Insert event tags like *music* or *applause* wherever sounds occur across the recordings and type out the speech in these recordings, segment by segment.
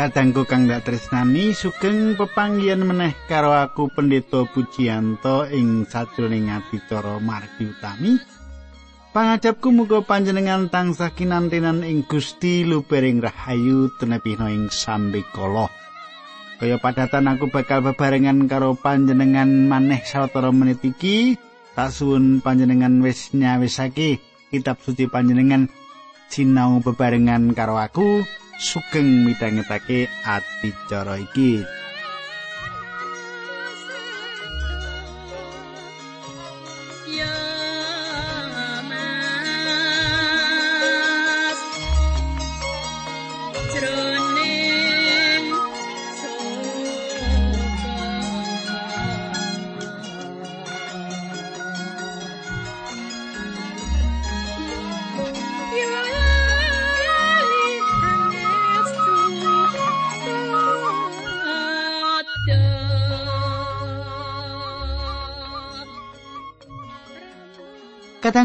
Kadangku kang dak tresnani sugeng pepanggihan meneh karo aku Pendeta Pujiyanto ing sajroning adicara margi utami. Pangajapku muga panjenengan tansah kinantenan ing Gusti lubering rahayu tenepina ing sambekala. Kaya padatan aku bakal bebarengan karo panjenengan maneh sawetara menit iki. Tak suwun panjenengan wis nyawisake kitab suci panjenengan sinau bebarengan karo aku. Sugeng midhangetake adicara iki.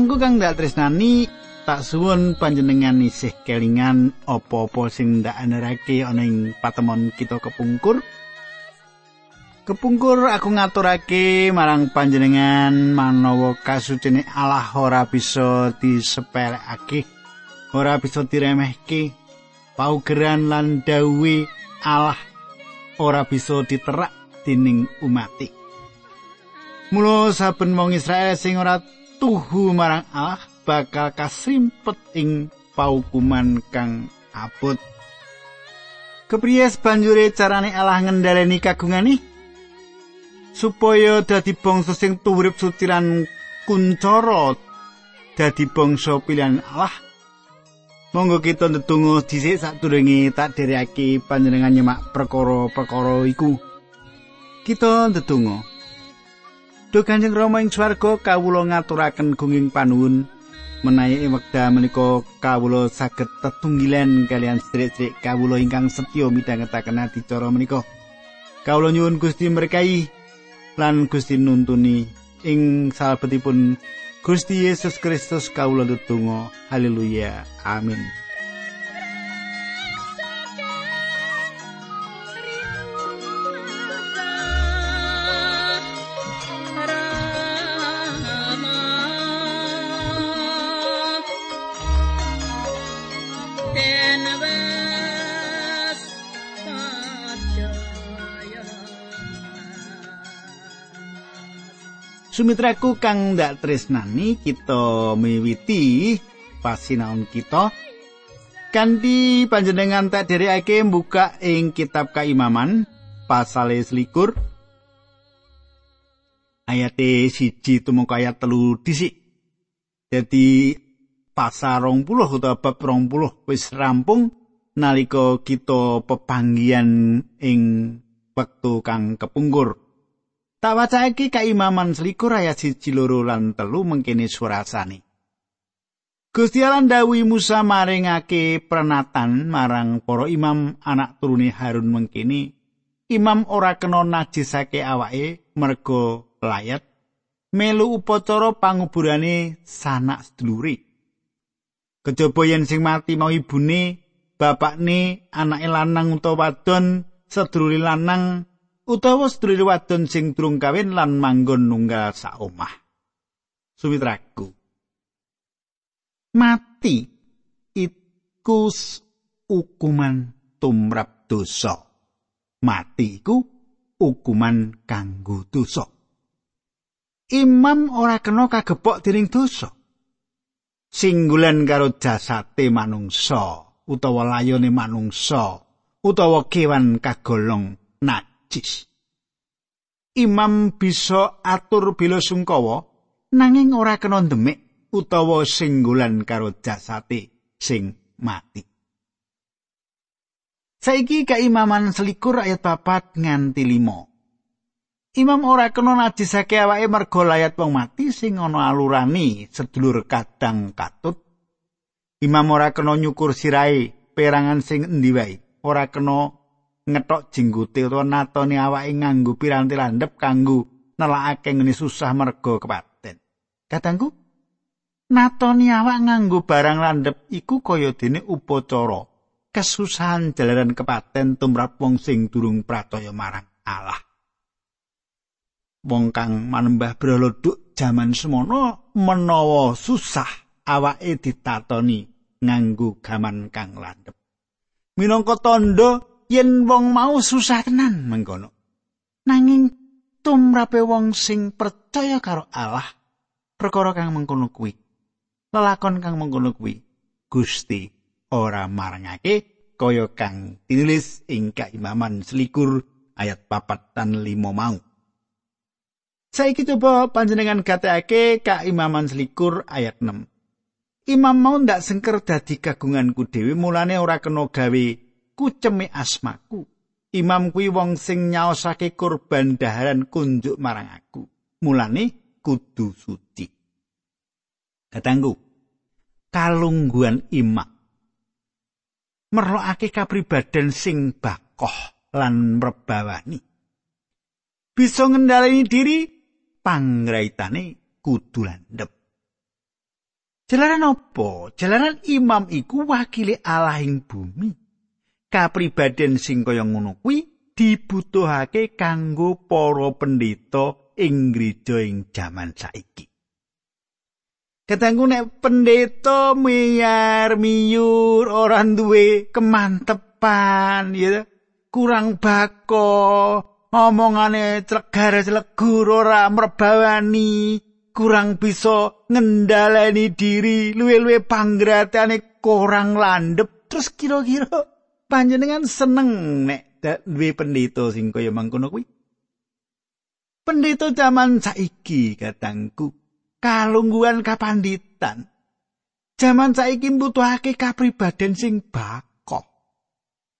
Kadangku kang dak tresnani tak suwun panjenengan isih kelingan apa-apa sing ndak anerake ana ing patemon kita kepungkur. Kepungkur aku ngaturake marang panjenengan manawa kasucine Allah ora bisa disepelekake, ora bisa diremehke. Paugeran lan dawuhe Allah ora bisa diterak dening umat. Mula saben wong Israel sing ora tuhu marang Allah bakal kasrimpet ing paukuman kang abot. Kepriyes banjure carane Allah ngendhaleni kagungane supaya dadi bangsa sing turip suci lan kuncara dadi bangsa pilihan Allah. Monggo kita ndedonga dhisik sadurunge tak dherekake panjenengan nyemak perkara-perkara iku. Kita ndedonga. Duh Kanjeng Rama ing swarga kawula ngaturaken gunging panuwun menawi wekdal menika kawula saged tetunggilan kalian sedherek kawula ingkang setya midhangetaken adicara menika. Kawula nyuwun Gusti berkahi lan Gusti nuntuni ing salebetipun Gusti Yesus Kristus kawula ndedonga. Haleluya. Amin. Sumitraku kang ndak tresnani kita miwiti pasinaon kita. Kanthi panjenengan tak dherekake buka ing kitab kaimaman pasal selikur. Ayat siji tumeka ayat telu disik jadi pasal rong puluh utawa bab rong puluh wis rampung nalika kita pepanggian ing wektu kang kepungkur Tak wacake kaimaman selikur ayat siji loro lan telu mengkene surasane. Gusti Allah ndawi Musa maringake pernatan marang para imam anak turune Harun mengkene imam ora kena najisake awake merga layat melu upacara panguburane sanak sedulure. Kejaba yen sing mati mau ibune, bapakne, anake lanang utawa wadon, sedulure lanang utawa sedulur wadon sing durung kawin lan manggon nunggal sak omah. Sumitraku. Mati iku hukuman tumrap dosa. Mati iku hukuman kanggo dosa. Imam ora kena kagebok dening dosa. Singgulan karo jasate manungsa utawa layone manungsa utawa kewan kagolong nak najis. Imam bisa atur bila sungkawa nanging ora kena demek utawa singgulan karo jasate sing mati. Saiki kaimaman selikur ayat papat nganti limo. Imam ora kena najisake awake merga layat wong mati sing ana alurani sedulur kadang katut. Imam ora kena nyukur sirai perangan sing endi wae. Ora kena ngethok jenggute utawa natoni awake nganggo piranti landhep kanggo nelakake ngene susah merga kepaten. Katangku, natoni awak nganggo barang landhep iku kaya dene upacara kesusahan jalaran kepaten tumrap wong sing durung pracaya marang Allah. Wong kang manembah broloduk jaman semono menawa susah awake ditatoni nganggo gaman kang landhep. Minangka tandha yen wong mau susah tenan mengkono. Nanging tumrape wong sing percaya karo Allah perkara kang mengkono kuwi. Lelakon kang mengkono kuwi Gusti ora marangake kaya kang ditulis ing kaimaman selikur ayat papat dan limo mau. Saiki coba panjenengan gatekake kaimaman selikur ayat 6. Imam mau ndak sengker dadi kagunganku dhewe mulane ora kena gawe kuceme asmaku. Imam kuwi wong sing nyaosake kurban daharan kunjuk marang aku. Mulane kudu suci. Katanggu. Kalungguhan imam merlokake kapribaden sing bakoh lan mrebawani. Bisa ngendhaleni diri pangraitane kudu landhep. Jalaran apa? Jalaran imam iku wakili Allah ing bumi. Kapribaden sing kaya ngono kuwi dibutuhake kanggo para pendeta ing gereja ing jaman saiki. Kadangku nek pendeta miyar miyur ora duwe kemantepan ya kurang bako omongane clegar clegur ora mrebawani kurang bisa ngendhaleni diri luwe-luwe panggratane kurang landep terus kira-kira panjenengan seneng nek duwe pendeta sing kaya mangkono kuwi pendeta zaman saiki kadangku kalungguhan kapanditan. Jaman saiki mbutuhake kapribaden sing bakok.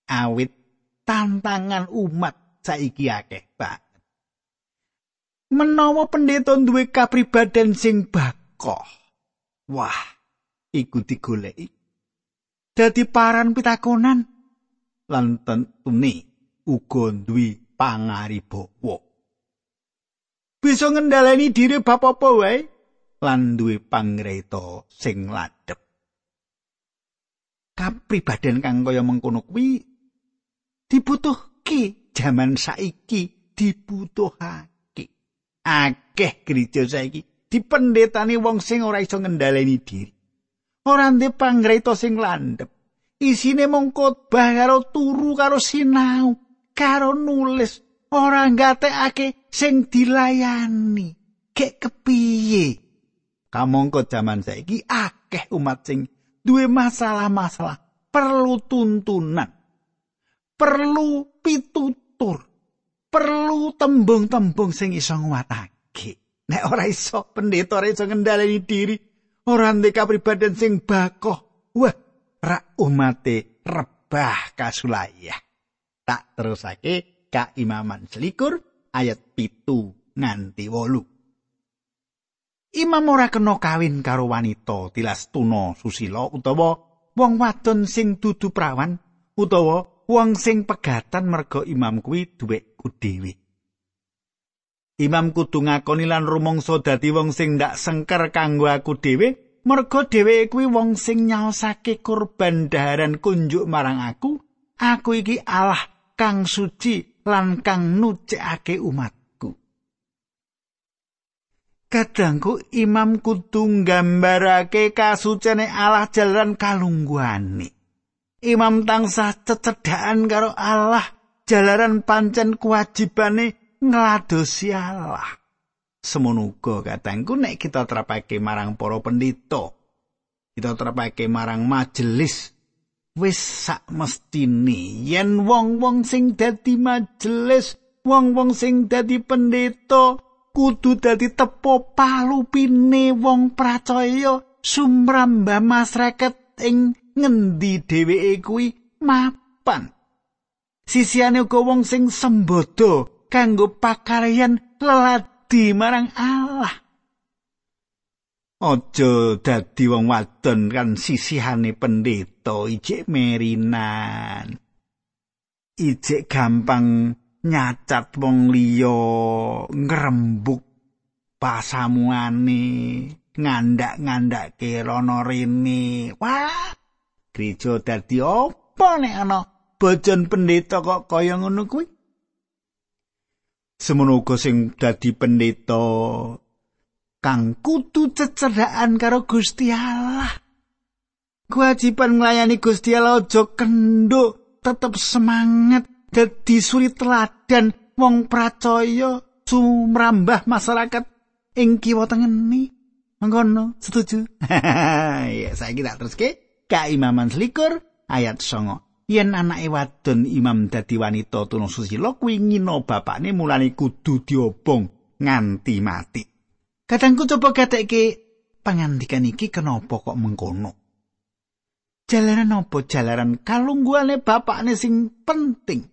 Awit tantangan umat saiki akeh banget. Menawa pendeta duwe kapribaden sing bakok. Wah, iku digoleki. Dadi paran pitakonan lan tentune uga duwe pangaribawa. Bisa ngendhaleni diri bab apa wae lan duwe pangreta sing ladhep. Kapribaden kang kaya mengkono kuwi dibutuhke jaman saiki dibutuhake. Akeh gereja saiki dipendhetani wong sing ora iso ngendhaleni diri. Ora ndek pangreta sing landhep. Isine mung khotbah karo turu karo sinau, karo nulis, ora ngatekake sing dilayani. Kek kepiye? kamangka jaman saiki akeh umat sing duwe masalah-masalah perlu tuntunan perlu pitutur perlu tembung-tembung sing iso nguwatake nek ora iso pendeta ora iso ngendhaleni diri ora ndek kapribaden sing bakoh wah rak umate rebah kasulayah tak terusake ka imaman selikur ayat pitu nganti wolu Imam ora kena kawin karo wanita tilas tuna susila utawa wong wadon sing dudu prawan utawa wong sing pegatan merga imam kuwi duweku dhewe. Imam kudu ngakoni lan rumangsa dadi wong sing ndak sengker kanggo aku dhewe merga dheweke kuwi wong sing nyaosake kurban daharan kunjuk marang aku. Aku iki Allah kang suci lan kang nucekake umat. kadangku imam kudu nggambarake kasucene Allah jalan kalungguhane. Imam tansah cecedhakan karo Allah jalaran pancen kewajibane ngladosi Allah. Semono uga kadangku nek kita terapake marang para pendeta. Kita terapake marang majelis. Wis sak mestine yen wong-wong sing dadi majelis, wong-wong sing dadi pendeta kudu dadi tepo palupine wong pracaya sumrambah masyarakat ing ngendi dheweke kuwi? Mapan. Sisiane uga wong sing sembodo kanggo pakaryan leladi marang Allah. Ojo dadi wong wadon kan sisihane pendeta ijek merinan. Ijek gampang nyacat wong liya ngrembug pasamuane ngandak-ngandake rono rene. Wah gereja dadi apa nek ana bojon pendeta kok kaya ngono kuwi semono uga sing dadi pendeta kang kudu cecedhakan karo Gusti Allah. Kewajiban nglayani Gusti Allah aja kenduk tetep semangat dadi suri teladan wong pracaya sumrambah masyarakat ing kiwa tengeni. Mengkono setuju? *laughs* Ya saiki tak teruske. Kaimaman selikur ayat songo yen anake wadon imam dadi wanita tuna susila kuwi ngino bapakne mulane kudu diobong nganti mati. Kadangku coba gatekke pangandikan iki kenapa kok mengkono? Jalaran apa jalaran kalungguane bapakne sing penting.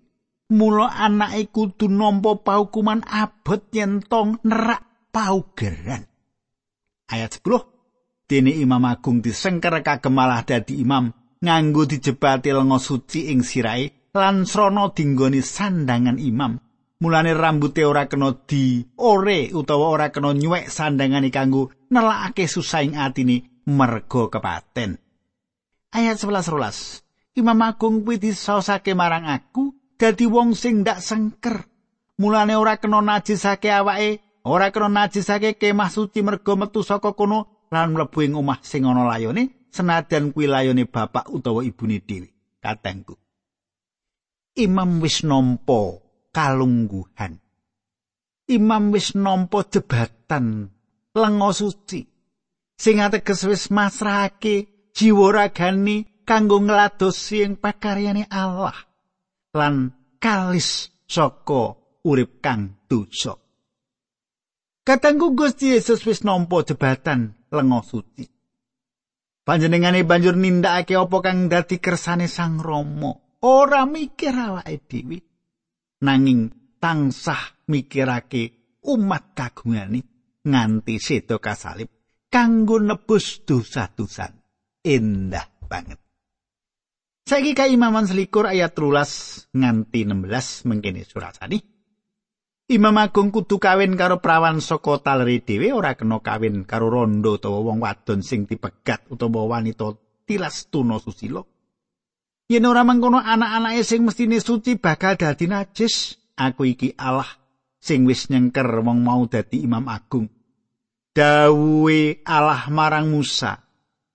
Mula anake kudu nampa paukuman abot yen tong nerak paugeran. Ayat 10 Dene Imam Agung disengker kagem malah dadi imam nganggo dijebati lenga suci ing sirahe lan srana dinggoni sandangan imam. Mulane rambuté ora kena di ore utawa ora kena nyuwek sandangane kanggo nelakake susahing atine merga kepaten. Ayat 11 Imam Agung kuwi disaosake marang aku dadi wong sing ndak sengker. Mulane ora kena najisake awake, ora kena najisake kemah suci merga metu saka kono lan mlebu ing omah sing ana layone senajan kuwi layone bapak utawa ibune dhewe katengku. Imam wis nampa kalungguhan. Imam wis nampa jebatan lenga suci. Sing ateges wis masrahake jiwa ragani kanggo ngladosi ing pakaryane Allah lan kalis saka urip kang dosa. Katanggu Gusti Yesus wis nampa jebatan lenga suci Panjenengane banjur nindakake apa kang dadi kersane Sang Rama. Ora mikir awake dhewe. Nanging tansah mikirake umat kagungane nganti sedo kasalib kanggo nebus dosa-dosa. Endah banget. Saiki ka imaman selikur ayat rulas nganti 16 mengkene surat sani. Imam Agung kudu kawin karo prawan saka taleri dhewe ora kena kawin karo rondo utawa wong wadon sing dipegat utawa wanita tilas tuna susila. Yen ora mangkono anak-anake sing mestine suci bakal dadi najis, aku iki Allah sing wis nyengker wong mau dadi Imam Agung. Dawuhe Allah marang Musa,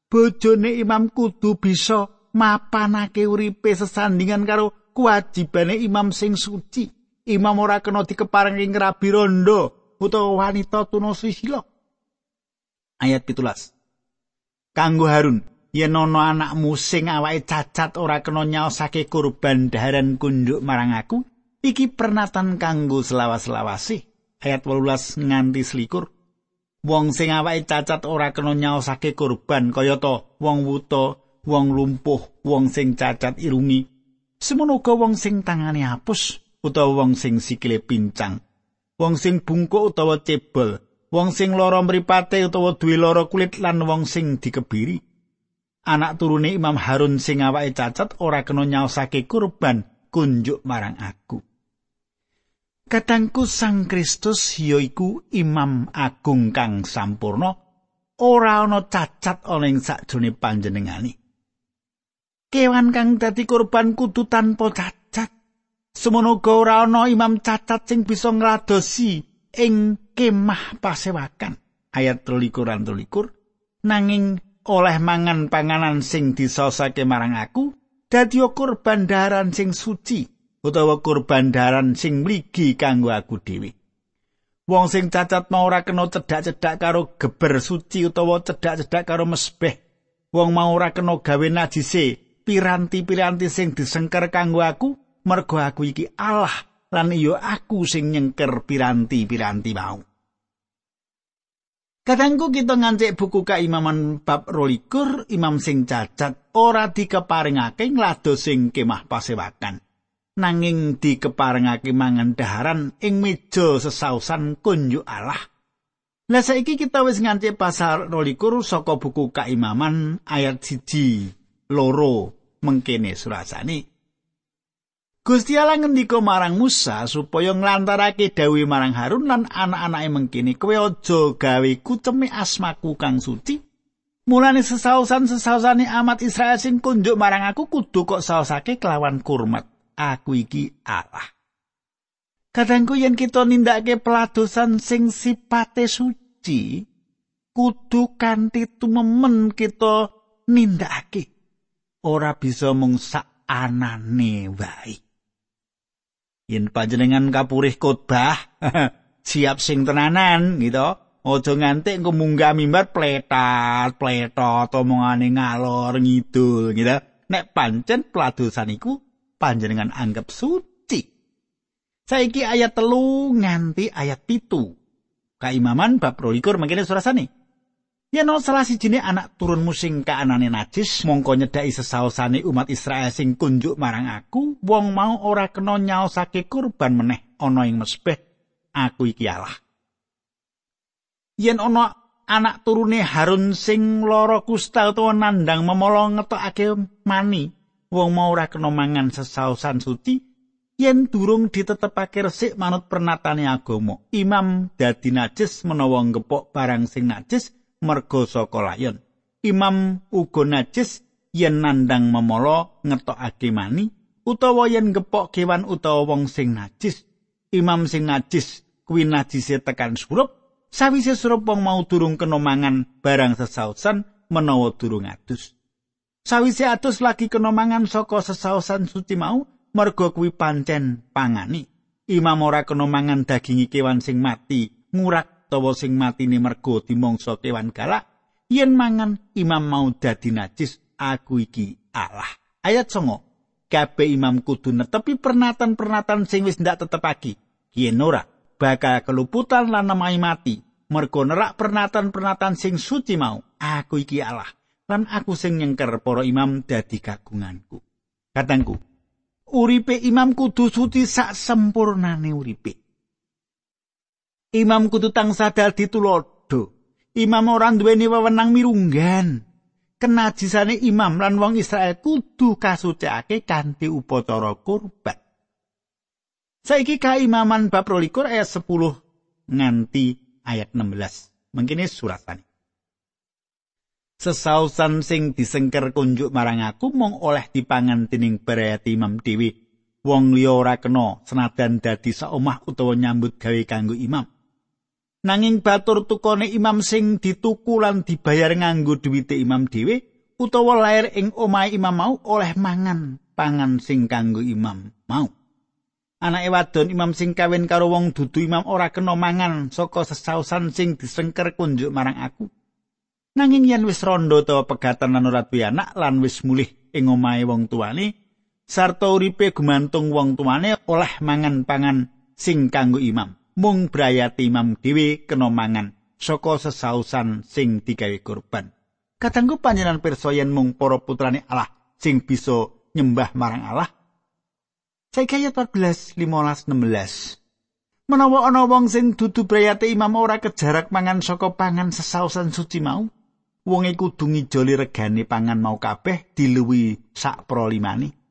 bojone imam kudu bisa mapanake uripe sesandingan karo kewajibane imam sing suci. Imam ora kena dikeparengi ngrabi rondo utawa wanita tuna sisila. Ayat 17. Kanggo Harun, yen ana anakmu sing awake cacat ora kena nyaosake kurban daharan kunduk marang aku, iki pernatan kanggo selawas-selawase. Ayat 18 nganti selikur. Wong sing awake cacat ora kena nyaosake kurban kaya to wong wuta, wong lumpuh, wong sing cacat irungi. Semono wong sing tangane apus utawa wong sing sikile pincang, wong sing bungkuk utawa cebol, wong sing lara mripate utawa duwe lara kulit lan wong sing dikebiri. Anak turune Imam Harun sing awake cacat ora kena nyaosake kurban kunjuk marang aku. Katangku Sang Kristus yaiku Imam Agung kang sampurno, ora ana cacat ana ing sakjroning panjenengane. Kewan kang dadi kurban kudu tanpa cacat. Semono uga ora ana imam cacat sing bisa ngladosi ing kemah pasewakan. Ayat 23 likur nanging oleh mangan panganan sing disosake marang aku dadi kurban daran sing suci utawa kurban daran sing mligi kanggo aku dhewe. Wong sing cacat mau ora kena cedhak-cedhak karo geber suci utawa cedhak-cedhak karo mesbeh. Wong mau ora kena gawe najise piranti-piranti sing disengker kanggo aku mergo aku iki Allah lan iya aku sing nyengker piranti-piranti mau. Kadangku kita ngancik buku kaimaman bab rolikur, imam sing cacat ora dikeparingake nglado sing kemah pasewakan. Nanging dikeparingake mangan daharan ing meja sesausan kunjuk Allah. Lah saiki kita wis ngancik pasal rolikur saka buku kaimaman ayat siji loro mengkene surasane. Gusti Allah ngendika marang Musa supaya nglantarake dawuh marang Harun lan anak-anake mengkini kowe aja gawe kuceme asmaku kang suci Mulane sesausan-sesausane amat Israel sing kunjuk marang aku kudu kok saosake kelawan kurmat. Aku iki Allah. Kadangku yen kita nindakake peladosan sing sipate suci, kudu kanthi tumemen kita nindakake. Ora bisa mung sak anane wae. Yen panjenengan kapurih khotbah, *laughs* siap sing tenanan gitu. Aja nganti engko munggah mimbar pletat, pletot omongane ngalor ngidul gitu. Nek pancen peladosan iku panjenengan anggap suci. Saiki ayat telu nganti ayat pitu. Kaimaman bab rolikur mangkene surasane. Yen salah sijine anak turun musing kaanane najis, mongko nyedhaki sesaosane umat Israel sing kunjuk marang aku, wong mau ora kena nyaosake kurban meneh ana ing mesbeh. Aku iki Allah. yen ana anak turune Harun sing lara kusta utawa nandang memolo ngetokake mani wong mau ora kena mangan sesausan suci yen durung ditetepake resik manut pernatane agama imam dadi najis menawa ngepok barang sing najis merga saka layon imam uga najis yen nandang memolo ngetokake mani utawa yen ngepok kewan utawa wong sing najis imam sing najis kuwi najise tekan surup sawise surup wong mau durung kena mangan barang sesausan menawa durung adus. Sawise adus lagi kena mangan saka sesausan suci mau, merga kuwi pancen pangani. Imam ora kena mangan dagingi kewan sing mati, ngurak tawa sing matine merga dimangsa kewan galak. Yen mangan imam mau dadi najis, aku iki Allah. Ayat songo. Kabeh imam kudu netepi pernatan-pernatan sing wis ndak tetepake. Yen ora, bakal keluputan lan namahi mati mergo nerak pernatan-pernatan sing suci mau aku iki Allah lan aku sing nyengker para imam dadi kagunganku katangku uripe imam kudu suci sak sempurnane uripe imam kudu tangsa dadi tulodo imam ora duweni wewenang mirunggan kenajisane imam lan wong Israel kudu kasucikake kanthi upacara kurban Saiki kaimaman bab 12 ayat 10 nganti ayat 16. Mengkini suratane. Sesausan sing disengker kunjuk marang aku mong oleh dipangan tining berayati imam dewi. Wong liya ora kena senadan dadi saomah utawa nyambut gawe kanggo imam. Nanging batur tukone imam sing dituku lan dibayar nganggo duwite imam dhewe utawa lair ing omahe imam mau oleh mangan pangan sing kanggo imam mau. anake wadon imam sing kawin karo wong dudu imam ora kena mangan saka sesausan sing disengker kunjuk marang aku nanging yen wis rondo utawa pegatan lan ora duwe anak lan wis mulih ing omahe wong tuane sarta uripe gumantung wong tuane oleh mangan pangan sing kanggo imam mung brayati imam dhewe kena mangan saka sesausan sing digawe kurban katanggu panjenengan pirsa yen mung para putrane Allah sing bisa nyembah marang Allah Saiki ayat 14, 15, 16. Menawa ana wong sing dudu brayate imam ora kejarak mangan saka pangan sesausan suci mau, wong iku kudu ngijoli regane pangan mau kabeh diluwi sak prolimane.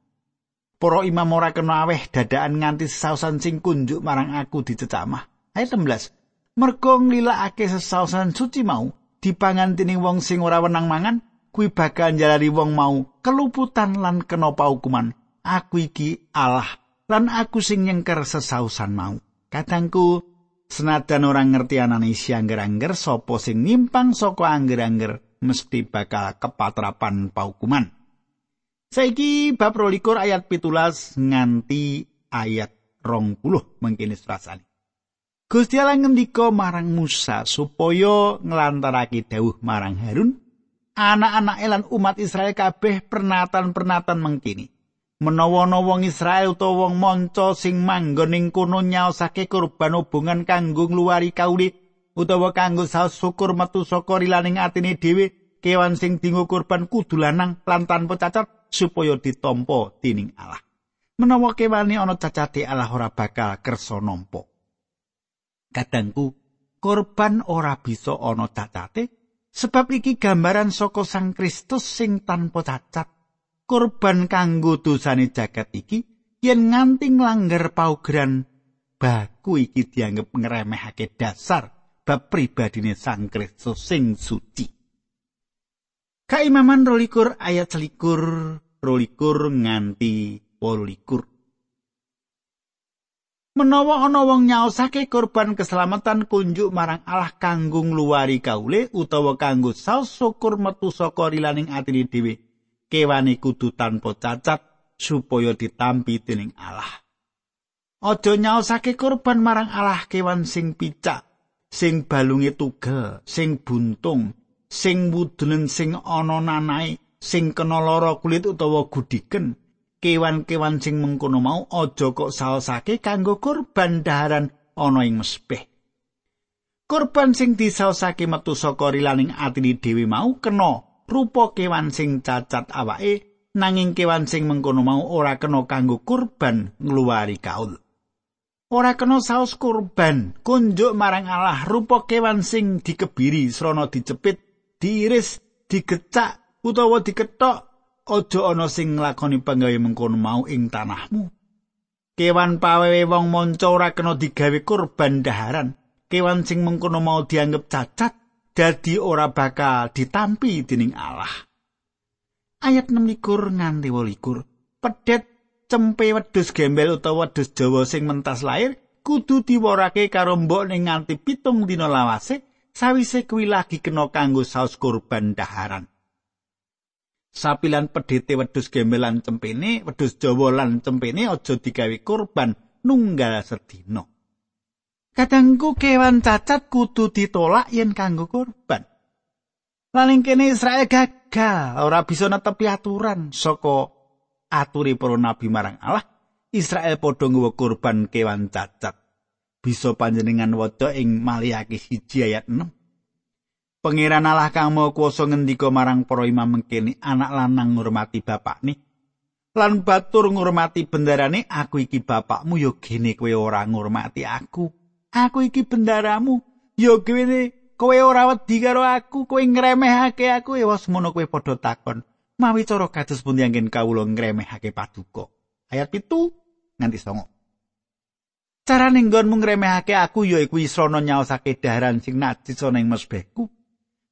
Para imam ora kena aweh dadaan nganti sesausan sing kunjuk marang aku dicecamah. Ayat 16. Mergo nglilakake sesausan suci mau dipangan wong sing ora wenang mangan, kuwi bakal njalari wong mau keluputan lan kena paukuman aku iki Allah lan aku sing nyengker sesausan mau. Katangku senajan orang ngerti anane isi angger-angger sapa sing nyimpang saka angger-angger mesti bakal kepatrapan paukuman. Saiki bab 12 ayat pitulas nganti ayat rong puluh mengkini serasani. Gusti Allah ngendika marang Musa supaya nglantarake dawuh marang Harun, anak-anak lan umat Israel kabeh pernatan-pernatan mengkini. menawa ana wong Israel utawa wong manca sing manggon ing kono nyaosake kurban hubungan kanggo ngluwari kauli utawa kanggo saos syukur metu saka rilaning atine dhewe kewan sing dinggo kurban kudu lanang lan tanpa cacat supaya ditampa dening Allah. Menawa kewane ana cacate Allah ora bakal kersa nampa. Kadangku kurban ora bisa ana cacate sebab iki gambaran saka Sang Kristus sing tanpa cacat. Kurban kanggo dosane jagat iki yen nganti nglanggar paugeran baku iki dianggep ngremehake dasar bab pribadine Sang Kristus sing suci. Kaimaman rolikur ayat selikur rolikur nganti wolulikur. Menawa ana wong nyaosake korban keselamatan kunjuk marang Allah kanggo ngluwari kaule utawa kanggo saos syukur metu saka rilaning atine dhewe, kewane kudu tanpa cacat supaya ditampi dening Allah. Aja nyaosake korban marang Allah kewan sing picak, sing balunge tugel, sing buntung, sing wudenen sing ana nanae sing kena lara kulit utawa gudiken kewan-kewan sing mengkono mau aja kok saosake kanggo kurban daharan ana ing mespeh kurban sing disaosake metu saka rilaning atine dhewe mau kena rupa kewan sing cacat awake nanging kewan sing mengkono mau ora kena kanggo kurban ngluwari kaul. Ora kena saos kurban kunjuk marang Allah rupa kewan sing dikebiri srana dicepit diiris, digecak utawa diketok, aja ana sing nglakoni panggawe mengkono mau ing tanahmu. Kewan pawewe wong manca ora kena digawe kurban daharan. Kewan sing mengkono mau dianggep cacat dadi ora bakal ditampi dening Allah. Ayat 6 nganti 8 Pedet cempe wedhus gembel utawa wedhus Jawa sing mentas lair kudu diworake karo mbok ning nganti pitung dina lawase sawise kuwi lagi kena kanggo saus kurban daharan. Sapilan pedhete wedhus gembelan cempene, wedhus Jawa lan cempene aja digawe kurban nunggal sedina. Kadangku kewan cacat kudu ditolak yen kanggo kurban. Laling kene Israel gagal, ora bisa netepi aturan saka aturi para nabi marang Allah. Israel padha nggawa kurban kewan cacat. Bisa panjenengan waca ing Maliaki 1 ayat 6. Pangeran Allah kang mau kuwasa ngendika marang para imam mengkene anak lanang ngurmati bapakne lan batur ngurmati bendarane aku iki bapakmu ya gene kowe ora ngurmati aku. Aku iki bendaramu ya gene kowe ora wedi karo aku kowe ngremehake aku. Ya wis ngono kowe padha takon. Mawi cara kados pundi anggen kawula ngremehake paduka? Ayat pitu nganti songo Carane nggonmu ngremehake aku ya iku israna nyaosake daharan sing najis ana ing mesbehku.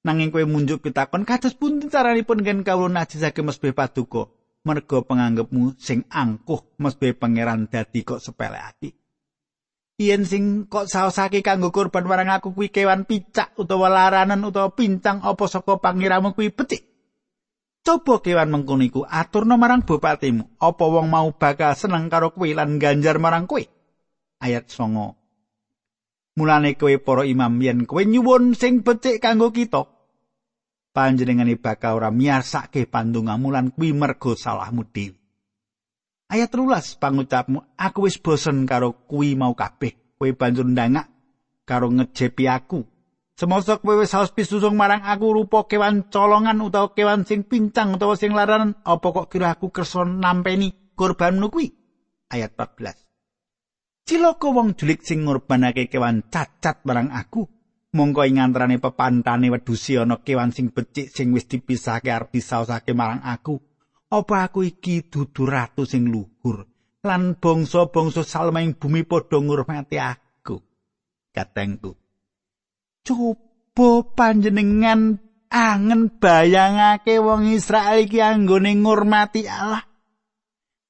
Nanging kowe munjuk pitakon kados pundi caranipun nggen kawula najisake mesbeh paduka? Merga penganggepmu sing angkuh mesbeh pangeran dadi kok sepele ati. Yen sing kok saosake kanggo kurban marang aku kuwi kewan picak utawa laranen utawa pincang apa saka pangiramu kuwi becik. Coba kewan mengkono iku aturna marang bupatimu, apa wong mau bakal seneng karo kowe lan ganjar marang kowe? Ayat songo. Mulane kowe para imam yen kowe nyuwun sing becik kanggo kita. Panjenengane bakal ora miarsake pandungamu lan kuwi mergo salahmu dhewe. Ayat 13 pangucapmu aku wis bosen karo kuwi mau kabeh. Kowe banjur ndangak karo ngejepi aku. Semosok kowe wis saos pisusung marang aku rupa kewan colongan utawa kewan sing pincang utawa sing laranan apa kok kira aku kersa nampeni korbanmu kuwi? Ayat 14. Cilaka wong julik sing ngorbanake kewan cacat marang aku. Mongko ing antarané pepantane wedusi ana kewan sing becik sing wis dipisahke arep disaosake marang aku. Apa aku iki dudu ratu sing luhur lan bangsa-bangsa salmeng bumi padha ngurmati aku. Katengku. Coba panjenengan angen bayangake wong Israel iki anggone ngurmati Allah.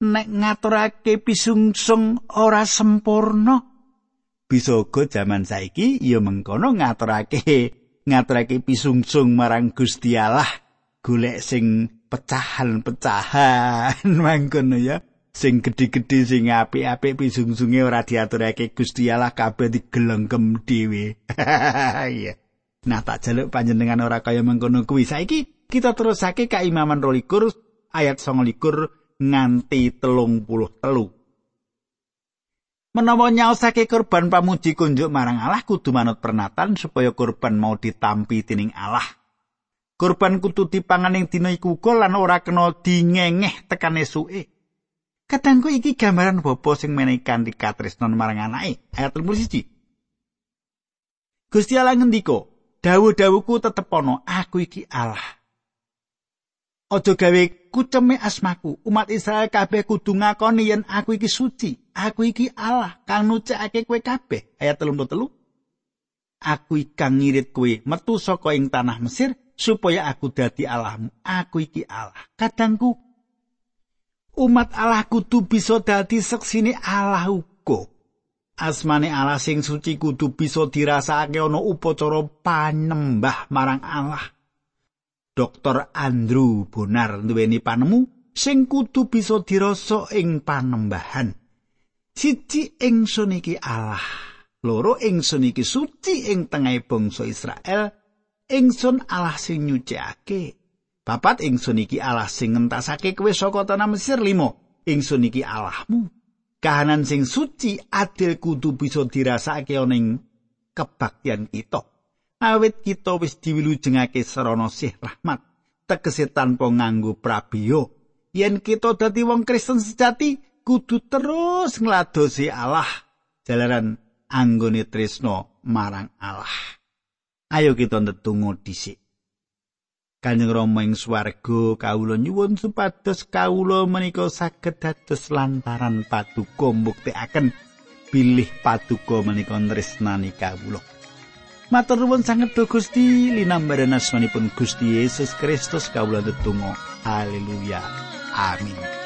Nek ngaturake pisungsung ora sempurna. Bisa uga jaman saiki ya mengkono ngaturake ngaturake pisungsung marang Gusti Allah. Golek sing pecahan-pecahan *laughs* mangkono ya. Sing gedhe-gedhe sing apik-apik pisungsunge ora diaturake Gusti Allah kabeh digelenggem dhewe. *laughs* Iya. Nah tak jaluk panjenengan ora kaya mengkono kuwi. Saiki kita terusake kaimaman 22 ayat 29 nganti telung puluh telu. Menawa nyaosake kurban pamuji kunjuk marang Allah kudu manut pernatan supaya kurban mau ditampi tining Allah. Kurban kudu dipangan ing dina iku lan ora kena dingengeh tekan esuke. Kadangku iki gambaran bapa sing menehi kanthi katresnan marang anake. Ayat 31. Gusti Allah ngendika, "Dawuh-dawuhku tetep ana, aku iki Allah." Aja gawe kuceme asmaku. Umat Israel kabeh kudu ngakoni yen aku iki suci. Aku iki Allah kang nucekake kowe kabeh. Ayat 33. Aku ikang ngirit kowe metu saka ing tanah Mesir supaya aku dadi Allahmu. Aku iki Allah. Kadangku umat Allah kudu bisa dadi seksine Allah uga. Asmane Allah sing suci kudu bisa dirasakake ana upacara panembah marang Allah. Dr. Andrew Bonar duweni panemu sing kudu bisa dirasa ing panembahan. Siji ingsun iki Allah. loro ingsun iki suci ing tengahing bangsa Israel ingsun Allah sing nyucikake papat ingsun iki Allah sing ngentasake kowe saka tanah Mesir limo ingsun iki Allahmu kahanan sing suci adil kudu bisa dirasake ning kebaktian kita awit kita wis diwilujengake sarana sih rahmat tegese tanpa nganggo prabiyo yen kita dadi wong Kristen sejati kudu terus ngladosi Allah jalaran anggone tresno marang Allah. Ayo kita ndedonga dhisik. Kanjeng Rama ing swarga kawula nyuwun supados kawula menika saged dados lantaran paduka mbuktekaken bilih paduka menika tresnani kawula. Matur nuwun sanget Gusti linambaran asmanipun Gusti Yesus Kristus kawula ndedonga. Haleluya. Amin.